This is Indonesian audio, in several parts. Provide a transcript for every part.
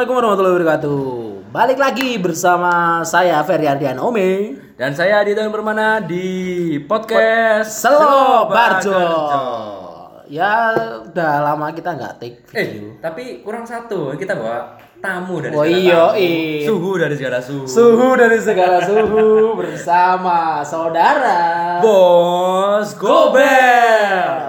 Assalamualaikum warahmatullahi wabarakatuh. Balik lagi bersama saya Ferry Ardian Ome. Dan saya Adita Permana di podcast Selo Barjo. Ya udah lama kita nggak take Eh, video. tapi kurang satu. Kita bawa tamu dari Oh segala iya, tamu. iya. Suhu dari segala suhu. Suhu dari segala suhu bersama saudara Bos Gobel.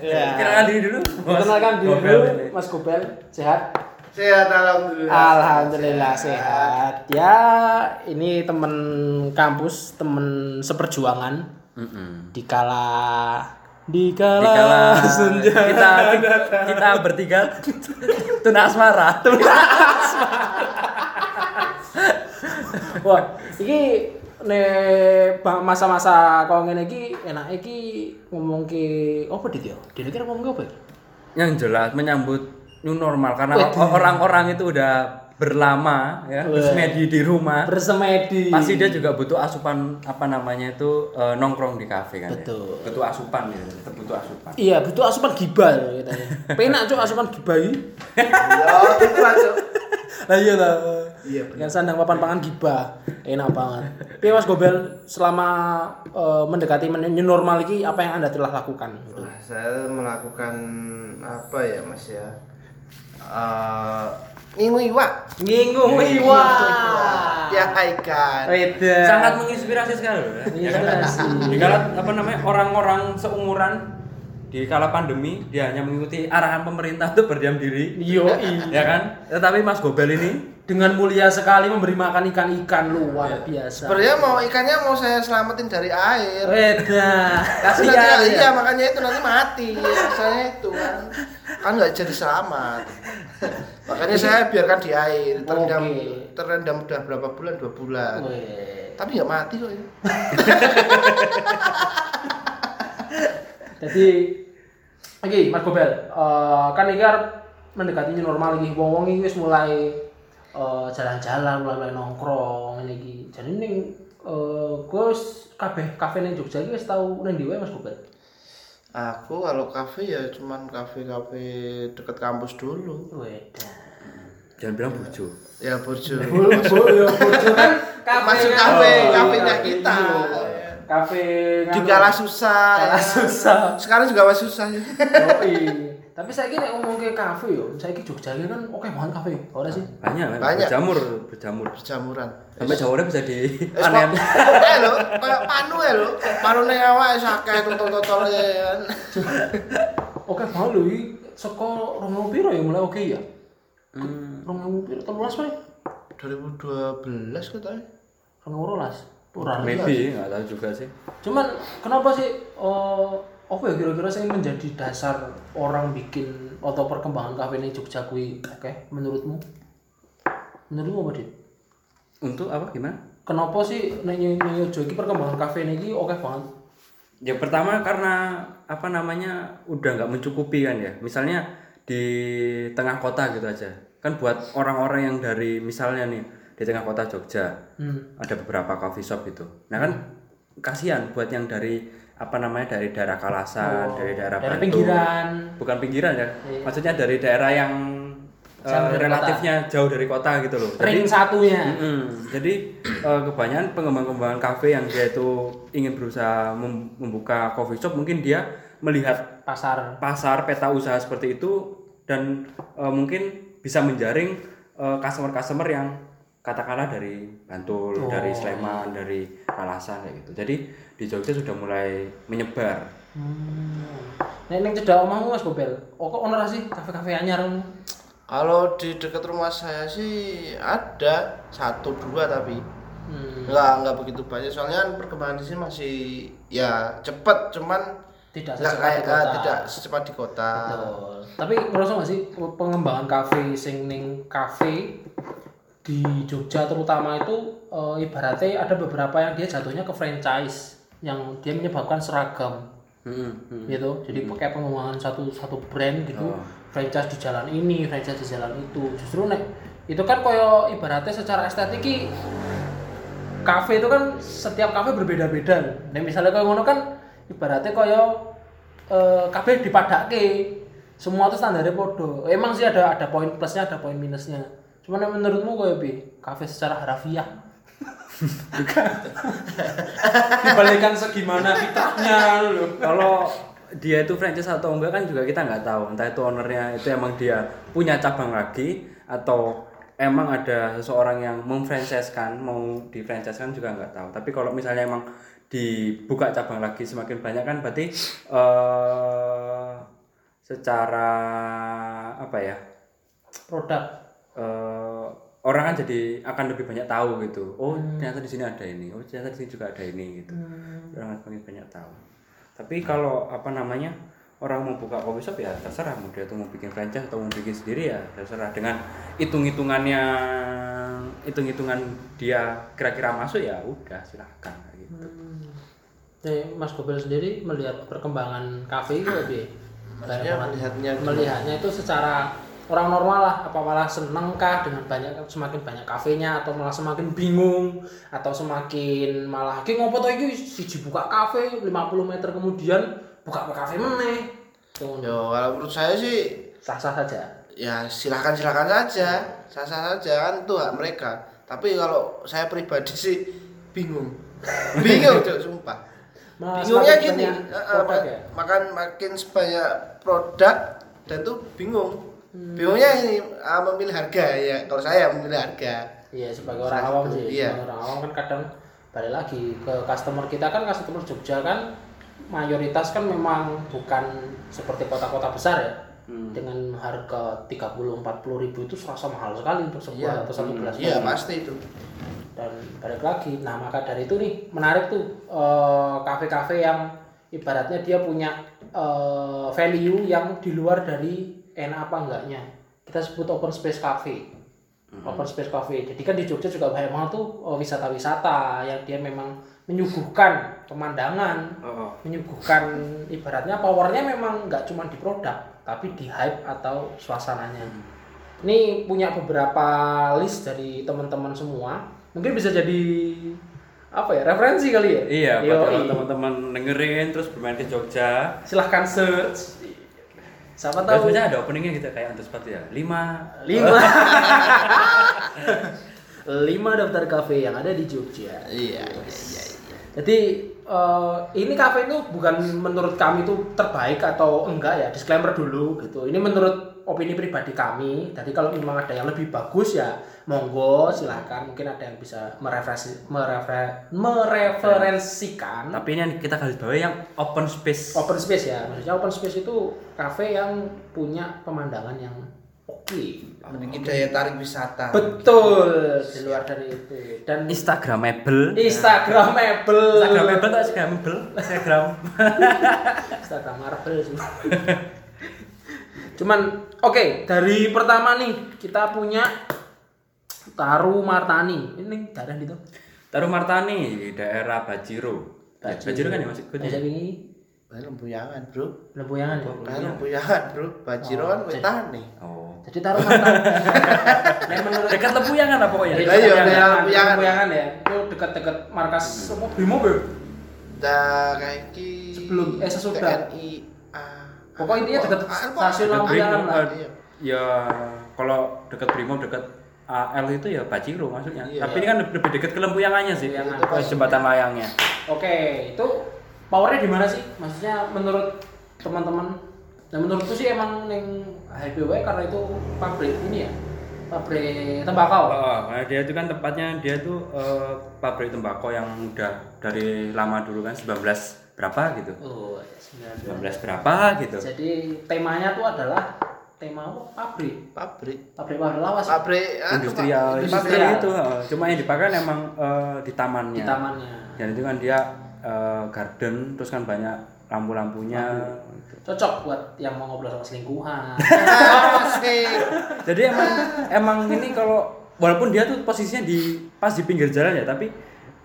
Ya. Kenalkan diri dulu. Bos Kenalkan diri dulu. Mas Gobel. Sehat? Sehat alhamdulillah. Alhamdulillah sehat. Ya, ini temen kampus, temen seperjuangan. Mm-mm. Dikala dikala, Dikala senja kita kita bertiga tuna asmara. Wah, iki ne masa-masa kau ngene iki enak iki ngomong ke apa dit ya? Dene kira ngomong ke apa? ya? Yang jelas menyambut new normal karena orang-orang itu udah berlama ya Wah. bersemedi di rumah. Bersemedi. pasti dia juga butuh asupan apa namanya itu eh, nongkrong di kafe kan Betul. ya? butuh asupan ya tetap butuh asupan Iya, butuh asupan gibah ya katanya. Penak cuk asupan gibah iki. Ya, gitu aja. Lah iya lah. Iya, Dengan sandang papan pangan gibah. Enak banget. Tapi Mas Gobel selama eh, mendekati men- new normal iki apa yang Anda telah lakukan? Gitu. Saya melakukan apa ya mas ya? Eh, Ngingu iwak. Ngingu Ya ikan. Weda. sangat menginspirasi sekali loh ya. Inspirasi. di kala apa namanya orang-orang seumuran di kala pandemi dia hanya mengikuti arahan pemerintah untuk berdiam diri Yo ya kan tetapi Mas Gobel ini dengan mulia sekali memberi makan ikan-ikan luar biasa. Sebenarnya mau ikannya mau saya selamatin dari air. Weda. Tapi Kasihan ya. iya makanya itu nanti mati. Saya itu kan kan nggak jadi selamat. makanya saya biarkan di air terendam Oke. terendam udah berapa bulan dua bulan. Weh. Tapi nggak mati kok ya. Jadi oke Mas Gobel, eh, kan ini kan mendekati new normal lagi. Wong-wong wis mulai eh, jalan-jalan, mulai, mulai nongkrong ini. Jadi ning eh Gus kabeh kafe ning Jogja tau ning ndi wae Mas Gobel? Aku kalau kafe ya cuman kafe-kafe deket kampus dulu. Weda. jangan bilang bujo Ya Burjo. ya bojo kan Masuk kan. kafe, Oh, kafenya iya. kita. Kafe kan. Di kala susah. Kala ya. susah. Sekarang juga masih susah. ya. Oh iya. Tapi saya kira ngomong ke kafe yo, saya kira Jogja ini kan oke banget kafe, ora sih? banyak kan Banyak. berjamur berjamur Berjamuran. sampai jauhnya bisa di Wes kok eh lho, kayak panu ya lho. Panu ning awake sakeh totol-totol ya kan. Oke banget iki saka 2000 piro ya mulai oke ya? Hmm. 2000 piro 13 wae. 2012 katanya. 2012. Ora. maybe nggak tahu juga sih Cuman kenapa sih eh apa ya kira-kira sing menjadi dasar orang bikin atau perkembangan kafe ini Jogja kuwi oke menurutmu? Menurutmu apa, Dit? untuk apa gimana Kenapa sih ning ning Jogja perkembangan kafe ini oke banget? Ya pertama karena apa namanya udah nggak mencukupi kan ya. Misalnya di tengah kota gitu aja. Kan buat orang-orang yang dari misalnya nih di tengah kota Jogja Hmm. ada beberapa coffee shop gitu. Nah kan kasihan buat yang dari apa namanya dari daerah Kalasan, dari daerah Oh, dari Batu. pinggiran. Bukan pinggiran ya. Iya. Maksudnya dari daerah yang dari relatifnya jauh dari kota gitu loh. Ring satunya. Mm-mm. Jadi eh, kebanyakan pengembang-pengembangan kafe yang dia itu ingin berusaha mem- membuka coffee shop mungkin dia melihat Pasar pasar peta usaha seperti itu dan eh, mungkin bisa menjaring customer-customer yang katakanlah dari Bantul, Oh. dari Sleman, dari Kalasan kayak gitu. Jadi di Jogja sudah mulai menyebar. Hmm. Nek ning cedhak omahmu Mas Bobel, oh kok ono ra sih kafe-kafe anyar? Kalau di dekat rumah saya sih ada satu dua tapi Hmm. nggak nggak begitu banyak soalnya kan perkembangan di sini masih ya cepet cuman Tidak nggak secepat di kayak kota. tidak secepat di kota Betul. Tapi ngerasa nggak sih pengembangan kafe sing ning kafe di Jogja terutama itu eh, ibaratnya ada beberapa yang dia jatuhnya ke franchise yang dia menyebabkan seragam Mm-mm, mm. gitu jadi pakai pengembangan satu satu brand gitu Oh. franchise di jalan ini franchise di jalan itu justru nek itu kan koyo ibaratnya secara estetik kafe itu kan setiap kafe berbeda-beda nah misalnya kayak ngono kan ibaratnya koyo eh kabeh dipadake. Semua tuh standarnya podo. Emang sih ada ada poin plusnya, ada poin minusnya. Cuman yang menurutmu kowe bi kafe secara harafiah dibalikan segimana fitrahnya loh. kalau dia itu franchise atau enggak kan juga kita nggak tahu entah itu ownernya itu emang dia punya cabang lagi atau emang ada seseorang yang memfranchise-kan mau di franchise-kan juga nggak tahu tapi kalau misalnya emang dibuka cabang lagi semakin banyak kan berarti eh secara apa ya Produk. Eh, orang kan jadi akan lebih banyak tahu gitu. Oh ternyata di sini ada ini. Oh ternyata di sini juga ada ini gitu. Orang akan semakin banyak tahu. Tapi kalau apa namanya orang mau buka coffee shop ya terserah mau dia tuh mau bikin franchise atau mau bikin sendiri ya terserah. Dengan hitung hitungannya hitung hitungan dia kira-kira masuk ya udah silahkan kayak gitu. Nih, Mas Gobel sendiri melihat perkembangan kafe itu lebih Maksudnya melihatnya gimana? melihatnya itu secara orang normal lah apa malah seneng kah dengan banyak semakin banyak kafenya atau malah semakin bingung atau semakin malah ki ngopo to iki? Siji buka kafe 50 meter kemudian buka kafe meneh. Yo, kalau menurut saya sih sah-sah saja. ya silahkan silahkan saja. Sah sah saja kan itu hak mereka. Tapi kalau saya pribadi sih bingung. Bingung Cok, sumpah. Malah bingungnya gini produk ma- ya? makan makin sebanyak produk dan tuh bingung Hmm. bingungnya ini ah, memilih harga ya. Kalau saya memilih harga. Iya sebagai orang awam sih, iya. sebagai orang awam kan kadang balik lagi ke customer kita kan customer Jogja kan mayoritas kan memang bukan seperti kota-kota besar ya. Dengan harga 30 40 ribu itu serasa mahal sekali untuk sebuah Iya. atau satu gelas. Iya pasti itu. Dan balik lagi nah maka dari itu nih menarik tuh eh, kafe-kafe yang ibaratnya dia punya eh, value yang di luar dari enak apa enggaknya. Kita sebut open space cafe. Open space cafe. Jadi kan di Jogja juga banyak banget tuh eh, wisata-wisata yang dia memang menyuguhkan pemandangan oh, menyuguhkan ibaratnya powernya memang nggak cuma di produk tapi di hype atau suasananya. Ini punya beberapa list dari teman-teman semua. Mungkin bisa jadi apa ya referensi kali ya? Iya buat teman-teman dengerin terus bermain ke Jogja. Silahkan search siapa Tahu. tahu ada openingnya gitu kayak untuk ya. Lima. Lima. Lima daftar kafe yang ada di Jogja. Iya iya iya iya. Jadi eh, ini kafe itu bukan menurut kami itu terbaik atau enggak ya? Disclaimer dulu gitu. Ini menurut opini pribadi kami. Jadi kalau memang ada yang lebih bagus ya monggo silakan. Mungkin ada yang bisa mereferensi merefer, mereferensikan tapi ini yang kita garis bawahi yang open space open space ya. Maksudnya open space itu kafe yang punya pemandangan yang oke. memiliki daya tarik wisata Betul di luar dari itu dan Instagramable Instagramable. Instagramable atau Instagramable Instagram Instagram Marvel sih. Cuman oke, dari pertama nih kita punya Taru Martani. Ini daerah gitu. Taruh Martani di daerah Bajiro Ya, Bajiro kan ya Bahasa maksudnya ini Wah, lempuyangan bro lempuyangan ya. Kan lempuyangan bro Bajiro kan wetane oh Jadi Taru Martani. Nah, menurut dekat Lepuyangan lah pokoknya Iya, iya, Lempuyangan, Lempuyangan. Lempuyangan ya. Itu dekat-dekat markas apa? Brimo Bro. Dah kayak Sebelum, eh, sesudah. TNI ah, Pokoknya intinya dekat Ah, apa? stasiun Dekat Lempuyangan lah. ya kalau dekat Brimo dekat AL itu ya Bajiro maksudnya Iya. tapi ini kan lebih lebih dekat ke Lempuyangannya sih ke jembatan layangnya Oke, itu powernya di mana sih? Maksudnya menurut teman-teman, nah menurutku sih emang yang HPW karena itu pabrik ini ya, pabrik tembakau. Oh, nah dia itu kan tempatnya dia tuh eh, pabrik tembakau yang udah dari lama dulu kan 19 berapa gitu. Oh, 19. 19 berapa gitu. Jadi temanya tuh adalah tema apa? Pabrik. pabrik Pabrik warna lawas. pabrik anu, Industrial, Industrial. itu. Cuma yang dipakai emang eh, di tamannya. Di tamannya. Dan itu kan dia eh, garden terus kan banyak lampu-lampunya. Cocok buat yang mau ngobrol sama selingkuhan. Jadi emang emang ini kalau walaupun dia tuh posisinya di pas di pinggir jalan ya, tapi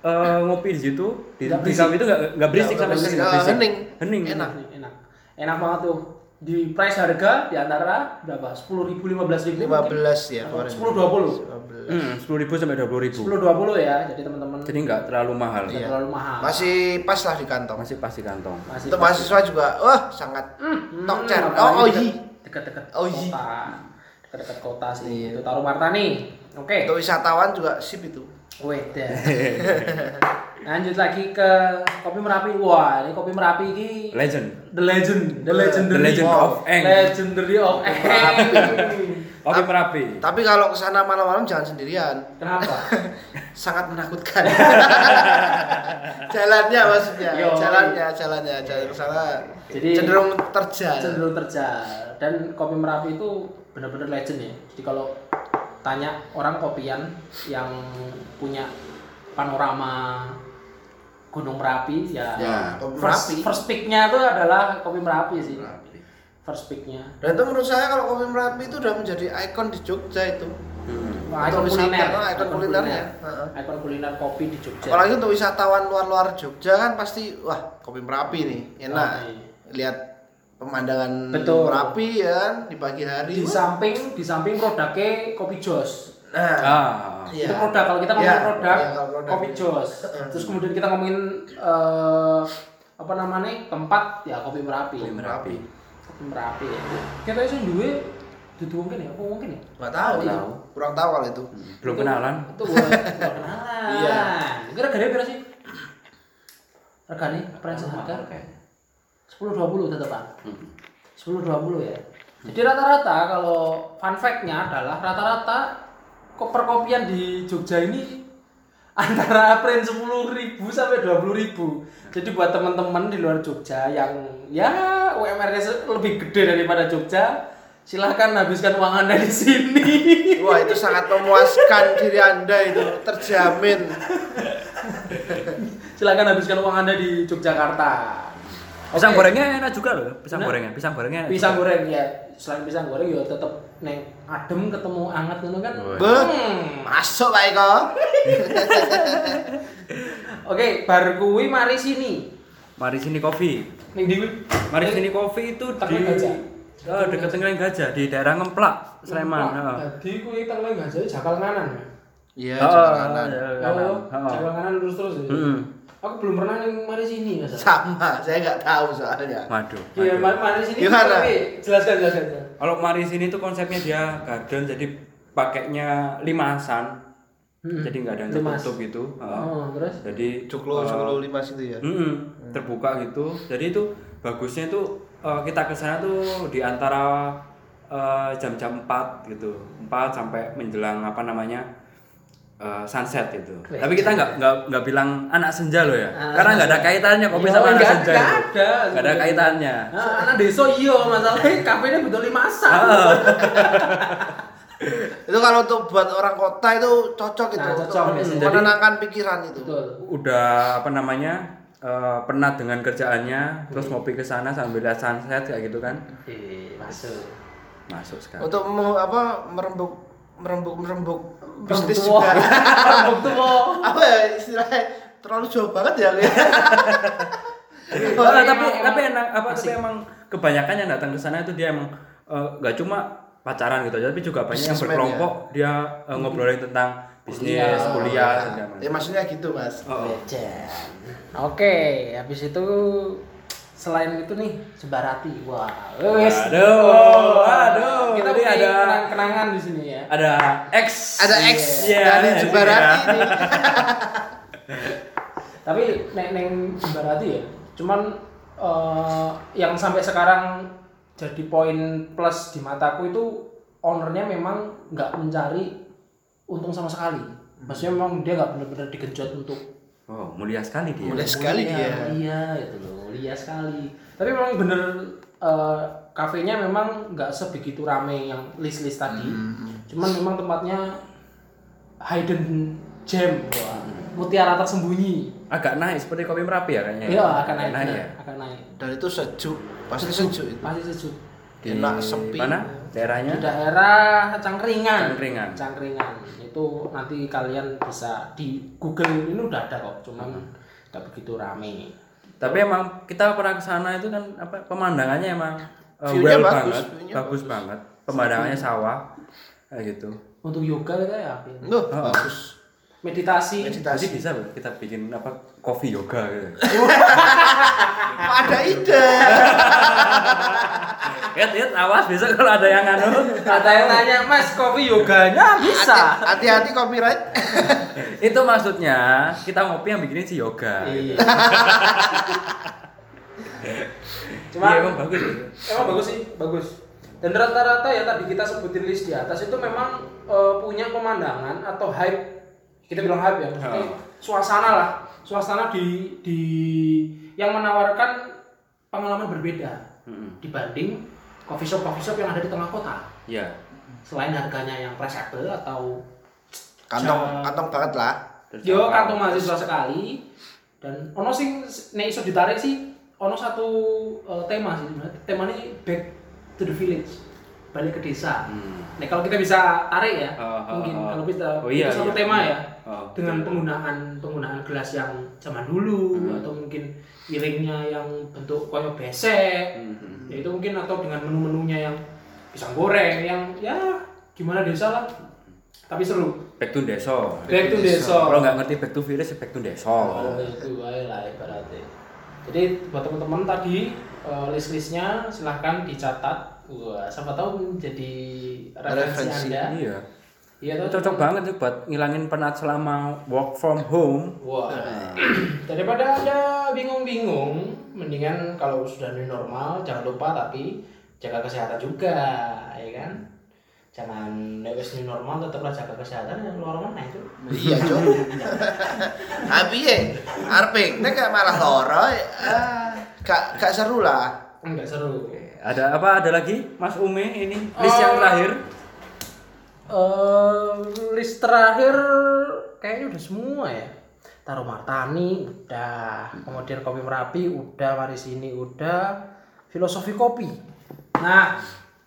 eh, ngopi di situ di di kafe itu nggak nggak berisik sama sekali Ah, berisik. hening. Hening. Enak. enak. Enak banget tuh. Di price harga di antara berapa? 10.000 15.000 15 ya kemarin. 10 20. 15. Hmm, sepuluh ribu sampai dua puluh ribu. 10 20 ya. Jadi teman-teman Jadi nggak terlalu mahal. tidak Iya. terlalu mahal. Masih pas lah di kantong. Masih pasti kantong. Masih Untuk mahasiswa juga, wah sangat top chair. Hmm, Oh, oh apalagi iya. Dekat-dekat Oh, iya. kota. Dekat-dekat kota sih. Itu Taruh Martani. Oke. Untuk wisatawan juga sip itu. Weda. Lanjut lagi ke kopi Merapi. Wah, ini kopi Merapi ini Legend. The Legend, The Legendary. The Legend of Eng. Legendary of Eng. Kopi Merapi. Tapi kalau ke sana malam-malam jangan sendirian. Kenapa? Sangat menakutkan. jalannya maksudnya, Yo. jalannya, jalannya, jalan ke sana. Jadi- cenderung terjal. Cenderung terjal. Dan kopi Merapi itu benar-benar legend ya. Jadi kalau tanya orang kopian yang punya panorama Gunung Merapi ya, Ya, Merapi. first pick-nya itu adalah kopi Merapi sih. First pick-nya. Dan itu menurut saya kalau kopi Merapi itu udah menjadi ikon di Jogja itu. Hmm. Wah, Untuk ikon wisata, kuliner, oh, ikon kulinernya. Heeh. Ikon kuliner kopi di Jogja. Apalagi untuk wisatawan luar-luar Jogja kan pasti wah kopi Merapi nih enak. Oh, iya. Lihat pemandangan Betul. Merapi ya kan di pagi hari. di samping di samping produknya kopi jos. Nah, Ah. Iya. Itu produk kalau kita ngomongin Iya, produk, iya, kalau produk. kopi jos. Terus kemudian kita ngomongin eh, apa namanya tempat ya kopi merapi. Kopi Merapi. Kopi merapi. Kita itu duwe dudu mungkin ya, apa mungkin ya? nggak tahu, tahu. kurang tahu kalau itu. Belum Itu- kenalan. Itu buat kenalan. Iya. Regane berapa sih? Regane price harga kayak 10 20 tetepan. 10 20 ya. Jadi rata-rata kalau fun fact-nya adalah rata-rata perkopian di Jogja ini antara print 10.000 sampai 20.000. Jadi buat teman-teman di luar Jogja yang ya UMR-nya lebih gede daripada Jogja, silahkan habiskan uang Anda di sini. Wah itu sangat memuaskan diri anda itu terjamin. silahkan habiskan uang Anda di Yogyakarta. Pisang Oke. gorengnya enak juga loh. Pisang Nah. gorengnya, pisang gorengnya. Pisang juga. goreng ya, selain pisang goreng ya tetep neng adem ketemu anget gitu kan. Hmm. masuk Pak Eko. Oke, bar kuwi mari sini. Mari sini kopi. Ning ndi kuwi? Mari sini kopi itu di Gajah. Oh, dekat Tengkleng Gajah di daerah Ngemplak, Sleman. heeh. Jadi kuwi tengkleng gajah jakal kanan ya. Iya, Oh, jalan kanan. iya, Oh, kanan. Heeh. Aku belum pernah ning mari sini Mas. Sama, saya nggak tahu soalnya. Waduh. Iya, mari, mari sini. Gimana? tapi Jelaskan jelaskan. Kalau mari sini tuh konsepnya dia garden jadi pakainya limasan. Hmm. Jadi nggak ada yang Limas. tertutup gitu. Heeh. Oh, terus Jadi Cuklo, eh, cuklo lima situ ya. Mm-mm, terbuka gitu. Jadi itu bagusnya itu eh, kita ke sana tuh di antara eh, jam-jam 4 gitu. 4 sampai menjelang apa namanya? Eh, sunset gitu. Wih, Tapi kita nggak nggak nggak bilang anak senja loh ya. Anak Karena nggak ada kaitannya kopi Oh, sama anak nggak- senja nggak itu. ada. Nggak ada kaitannya. Nah, anak desa iya masalahnya kafenya betul limasan. Ah. Itu kalau untuk buat orang kota itu cocok itu. Nah, untuk cocok, biasanya. menenangkan pikiran itu. Betul. Udah apa namanya? eh, penat dengan kerjaannya, terus ngopi ke sana sambil lihat sunset kayak gitu kan. Masuk. Masuk sekali. Untuk me- apa merembuk merembuk merembuk bisnis juga. tua. Rembuk tua. apa ya istilahnya terlalu jauh banget ya. Oh, Tapi tapi emang- tapi enak apa tapi asik. emang kebanyakan yang datang ke sana itu dia emang eh, nggak cuma pacaran gitu tapi juga banyak yang Businessman berkelompok dia eh, ngobrolin tentang bisnis Kuliah. kuliah ya, segala macam. ya maksudnya gitu mas. Oh, oh. Oke, habis itu selain itu nih Jebarati. Wah, wes. Aduh, aduh, Kita punya ada- kenang- kenangan di sini ya. Ada X Ada X Iya, dari iya. Jebarati ini. Tapi neng neng Jebarati ya. Cuman eh, yang sampai sekarang jadi poin plus di mataku itu ownernya memang nggak mencari untung sama sekali. Maksudnya memang dia nggak benar-benar digenjot untuk oh mulia sekali dia Mulia sekali mulia, dia. Mulia itu loh, mulia sekali. Tapi memang bener eh, kafenya memang nggak sebegitu rame yang list-list tadi. Cuman memang tempatnya hidden gem, wah, mutiara tersembunyi. agak naik seperti kopi merapi ya kayaknya Iya, akan naik, naik ya akan naik. Dan itu sejuk, pasti sejuk itu. Masih sejuk. di Enak, sepi. mana Di daerahnya daerah Cangkringan. Cangkringan. Cangkringan. Itu nanti kalian bisa di Google ini udah ada kok, cuman nggak begitu rame. tapi emang kita pernah ke sana itu kan apa pemandangannya emang View-nya well bagus, banget, view-nya bagus banget. Pemandangannya sawah kayak gitu. Untuk yoga kita ya. Loh, Oh. bagus. Meditasi. Jadi Meditasi. bisa loh kita bikin apa coffee yoga gitu. Ada ide. Lihat, lihat, awas besok kalau ada yang anu. Ada yang nanya, Mas, kopi yoganya bisa. Hati-hati copyright. itu maksudnya kita ngopi yang bikinin si yoga. Iya. Cuma Cuma emang bagus. Emang bagus sih, bagus. Dan rata-rata ya tadi kita sebutin list di atas itu memang eh, punya pemandangan atau hype. Kita bilang hype ya, maksudnya Oh. suasana lah, suasana di di yang menawarkan pengalaman berbeda Mm-mm. dibanding coffee shop coffee shop yang ada di tengah kota. Iya. Selain harganya yang presable atau Kantong, kantong banget lah. Yo kantong mahasiswa sekali dan ono sing nek iso ditarik sih ono satu eh, tema sih sebenarnya. temanya back to the village balik ke desa Hmm. Nek kalau kita bisa tarik ya Oh, oh, mungkin oh. kalau kita Oh, iya, itu satu iya, tema iya. ya Oh, dengan betul. penggunaan penggunaan gelas yang zaman dulu Hmm. atau mungkin piringnya yang bentuk koyo besek Hmm. ya itu mungkin atau dengan menu-menunya yang pisang goreng yang ya gimana desa lah tapi seru Back to deso. back to desa Kalau nggak ngerti back to village, ya back to deso. Oh, itu lah ibaratnya. Jadi buat teman-teman tadi eh, list-listnya silahkan dicatat. Wah, siapa tahu menjadi referensi Referensi. Anda. Iya. Iya tuh. cocok banget tuh buat ngilangin penat selama work from home. Wah. Daripada Anda bingung-bingung, mendingan kalau sudah new normal jangan lupa tapi jaga kesehatan juga, ya kan? Jangan nek wis new normal tetaplah jaga kesehatan yang luar mana itu. Iya, Cok. Tapi ya, arping, nek gak malah loro, ah, gak gak seru lah. Enggak seru. Ada apa? Ada lagi, Mas Ume ini list yang Oh. terakhir. eh list terakhir kayaknya udah semua ya. Taruh Martani udah, kemudian kopi Merapi udah, mari sini udah, filosofi kopi. Nah,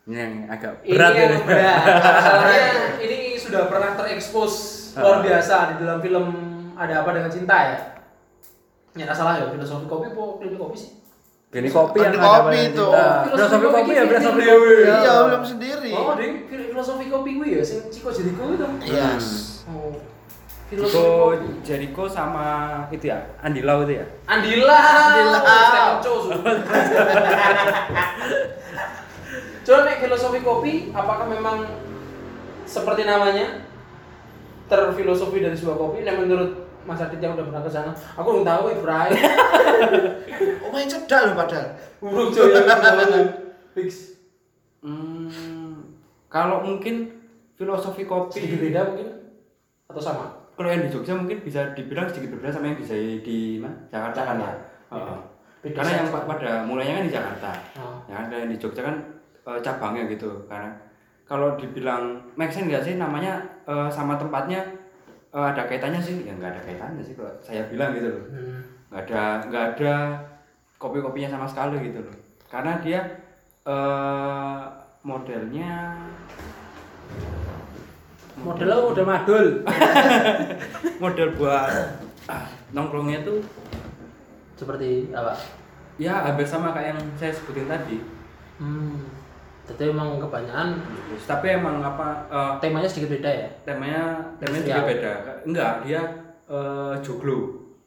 yang agak ini berat yang ini. berat. Masalahnya ini sudah pernah terekspos luar Ah. biasa di dalam film Ada Apa Dengan Cinta ya. Ya nggak salah ya, filosofi kopi apa klinik kopi sih? Ini kopi yang Ini ada kopi pada itu. cinta. Filosofi Filosofi kopi ya, filosofi dewe. kopi. ya. Iya, belum sendiri. Oh, ding, filosofi kopi gue ya, sing Ciko Jericho itu. Yes. Oh. Filosofi kopi. Jericho sama itu ya, Andi Lau itu ya. Andila. Andila. Stephen Nek filosofi kopi, apakah memang seperti namanya terfilosofi dari sebuah kopi? Nek menurut Mas Adit yang udah pernah ke sana, aku belum tahu Bray. Oh, main cedak loh padahal. Burung coy. Fix. Hmm, kalau mungkin filosofi kopi Sedikit beda mungkin atau sama? kalau yang di Jogja mungkin bisa dibilang sedikit berbeda sama yang di di mana? Jakarta kan ya. Heeh. Beda Karena yang pada mulainya kan di Jakarta. Oh. Ya yang di Jogja kan eh, cabangnya gitu. Karena kalau dibilang make sense nggak sih namanya eh, sama tempatnya eh, ada kaitannya sih? Ya nggak ada kaitannya sih kalau saya bilang gitu loh. Hmm. nggak ada nggak ada kopi-kopinya sama sekali gitu loh karena dia eh modelnya Modelnya udah madul. model buat ah, nongkrongnya tuh Seperti apa? ya hampir sama kayak yang saya sebutin tadi Hmm. Jadi emang kebanyakan tapi emang apa eh, temanya sedikit beda ya. temanya temanya juga beda. Enggak dia eh, joglo.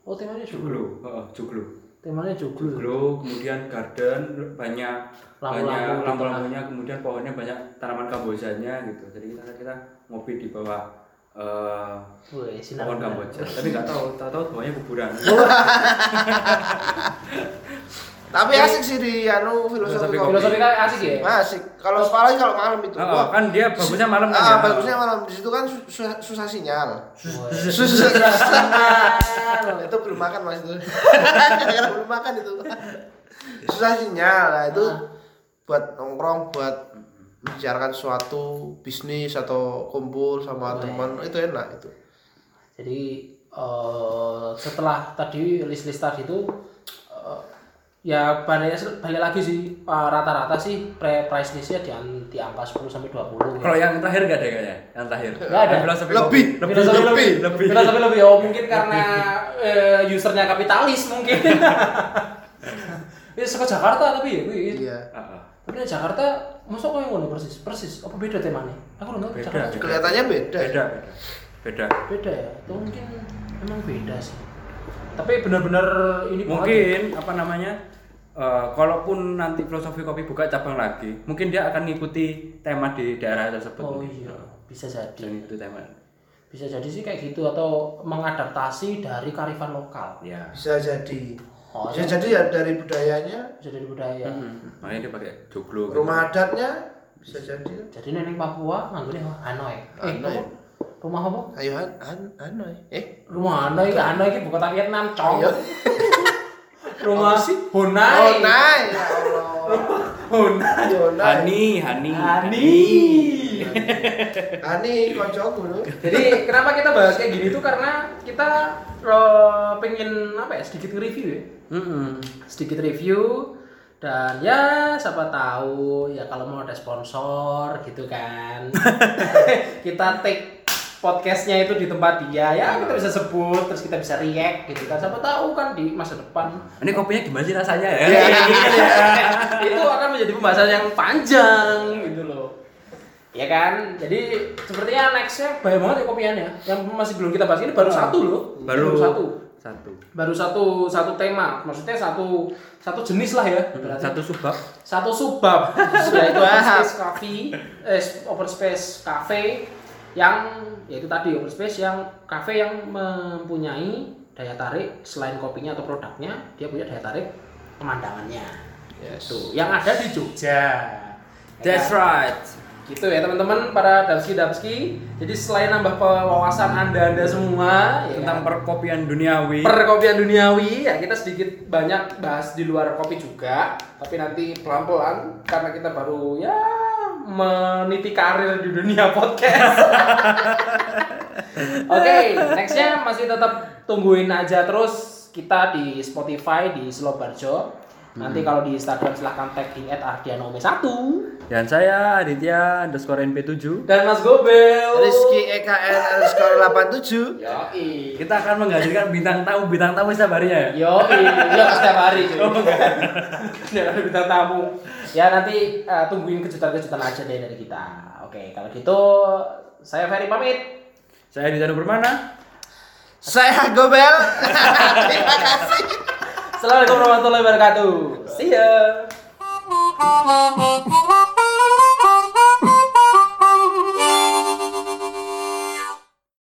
Oh temanya joglo. joglo Heeh, joglo. Temanya joglo. joglo kemudian garden banyak Lampu-lampu banyak lampu-lampunya kemudian pohonnya banyak tanaman kambojanya gitu. Jadi kita kita ngopi di bawah eh, Wih, sinar. pohon kamboja. Tapi nggak tahu tahu tahu bawahnya kuburan Tapi asik sih di anu filosofi Filosofi kopi. Filosofi kan asik ya. Asik. Kalau apalagi kalau malam itu. Oh, kan dia bagusnya malam kan ah, ya? bagusnya malam di situ kan su- susah, susah sinyal. Susah sinyal. itu belum makan mas itu. Karena belum makan itu. Susah sinyal. Nah, itu buat nongkrong, buat membicarakan suatu bisnis atau kumpul sama teman itu enak itu. Jadi eh, setelah tadi list-list tadi itu ya balik balik lagi sih eh, rata-rata sih pre price listnya di, di angka 10 sampai 20 kalau ya. yang terakhir nggak ada kayaknya yang terakhir Nggak ada. Filosofi Lebih. lebih Filosofi lebih lebih, lebih Filosofi lebih. Oh mungkin karena eh, usernya kapitalis mungkin. Ini suka Jakarta tapi ya, wih. Iya. Tapi di Jakarta masa kok yang ngono persis? Persis apa beda temanya? Aku nggak tahu Beda, Jakarta. Kelihatannya beda. beda beda beda Beda ya. Atau mungkin emang beda sih. Tapi benar-benar ini ya. mungkin apa namanya eh, kalaupun nanti filosofi kopi buka cabang lagi mungkin dia akan ngikuti tema di daerah tersebut Oh iya, bisa jadi. dan itu tema Bisa jadi sih kayak gitu atau mengadaptasi dari karifan lokal. ya Bisa jadi. Oh, Bisa jadi ya dari budayanya, Bisa dari budaya. makanya dia pakai joglo gitu. rumah adatnya bisa jadi. Jadi neneng Papua nganggone Hanoi. Eh, Hanoi. Rumah apa? Ayo han, han, Hanoi. Eh, Rumah Hanoi, ke Hanoi iki bukan tak Vietnam, cong. Ayo. Rumah sih? Honai. oh nah, ya Allah. Honai. Honai. Hani Hani Hani. Hani kocokku lho. Jadi kenapa kita bahas kayak gini tuh karena kita eh, pengen apa ya sedikit nge-review ya. Mm-mm. Sedikit review dan ya siapa tahu ya kalau mau ada sponsor gitu kan. kita take podcastnya itu di tempat dia ya kita bisa sebut terus kita bisa react gitu kan siapa tahu kan di masa depan ini kopinya gimana sih rasanya ya Ya, itu akan menjadi pembahasan yang panjang gitu loh. Ya kan? Jadi sepertinya nextnya banyak banget ya kopiannya. Yang masih belum kita bahas ini baru satu loh. baru satu. satu Baru satu satu tema. Maksudnya satu satu jenis lah ya. Berarti satu subbab satu subbab yaitu open space cafe eh, open space cafe yang yaitu tadi open space yang cafe yang mempunyai daya tarik selain kopinya atau produknya dia punya daya tarik pemandangannya. Yes. Tuh, yang ada di Jogja. Ya that's kan? right. Gitu ya teman-teman para damski damski jadi selain nambah wawasan anda anda semua ya tentang kan? perkopian duniawi. Perkopian duniawi ya kita sedikit banyak bahas di luar kopi juga. Tapi nanti pelan-pelan karena kita baru ya meniti karir di dunia podcast. Oke nextnya masih tetap tungguin aja terus kita di Spotify di Slow Nanti kalau di Instagram silahkan tag di @ardianome1 dan saya Aditya underscore NP7 dan Mas Gobel. Rizky EKN underscore 87 Yoi. kita akan menghadirkan bintang tamu. Bintang tamu setiap harinya ya? Yo, iya setiap hari. Ya ada bintang tamu. Ya nanti eh, tungguin kejutan-kejutan aja deh dari kita. Oke, kalau gitu saya Ferry pamit. saya Aditya Bermana Saya Gobel. Terima kasih Assalamualaikum warahmatullahi wabarakatuh. See ya.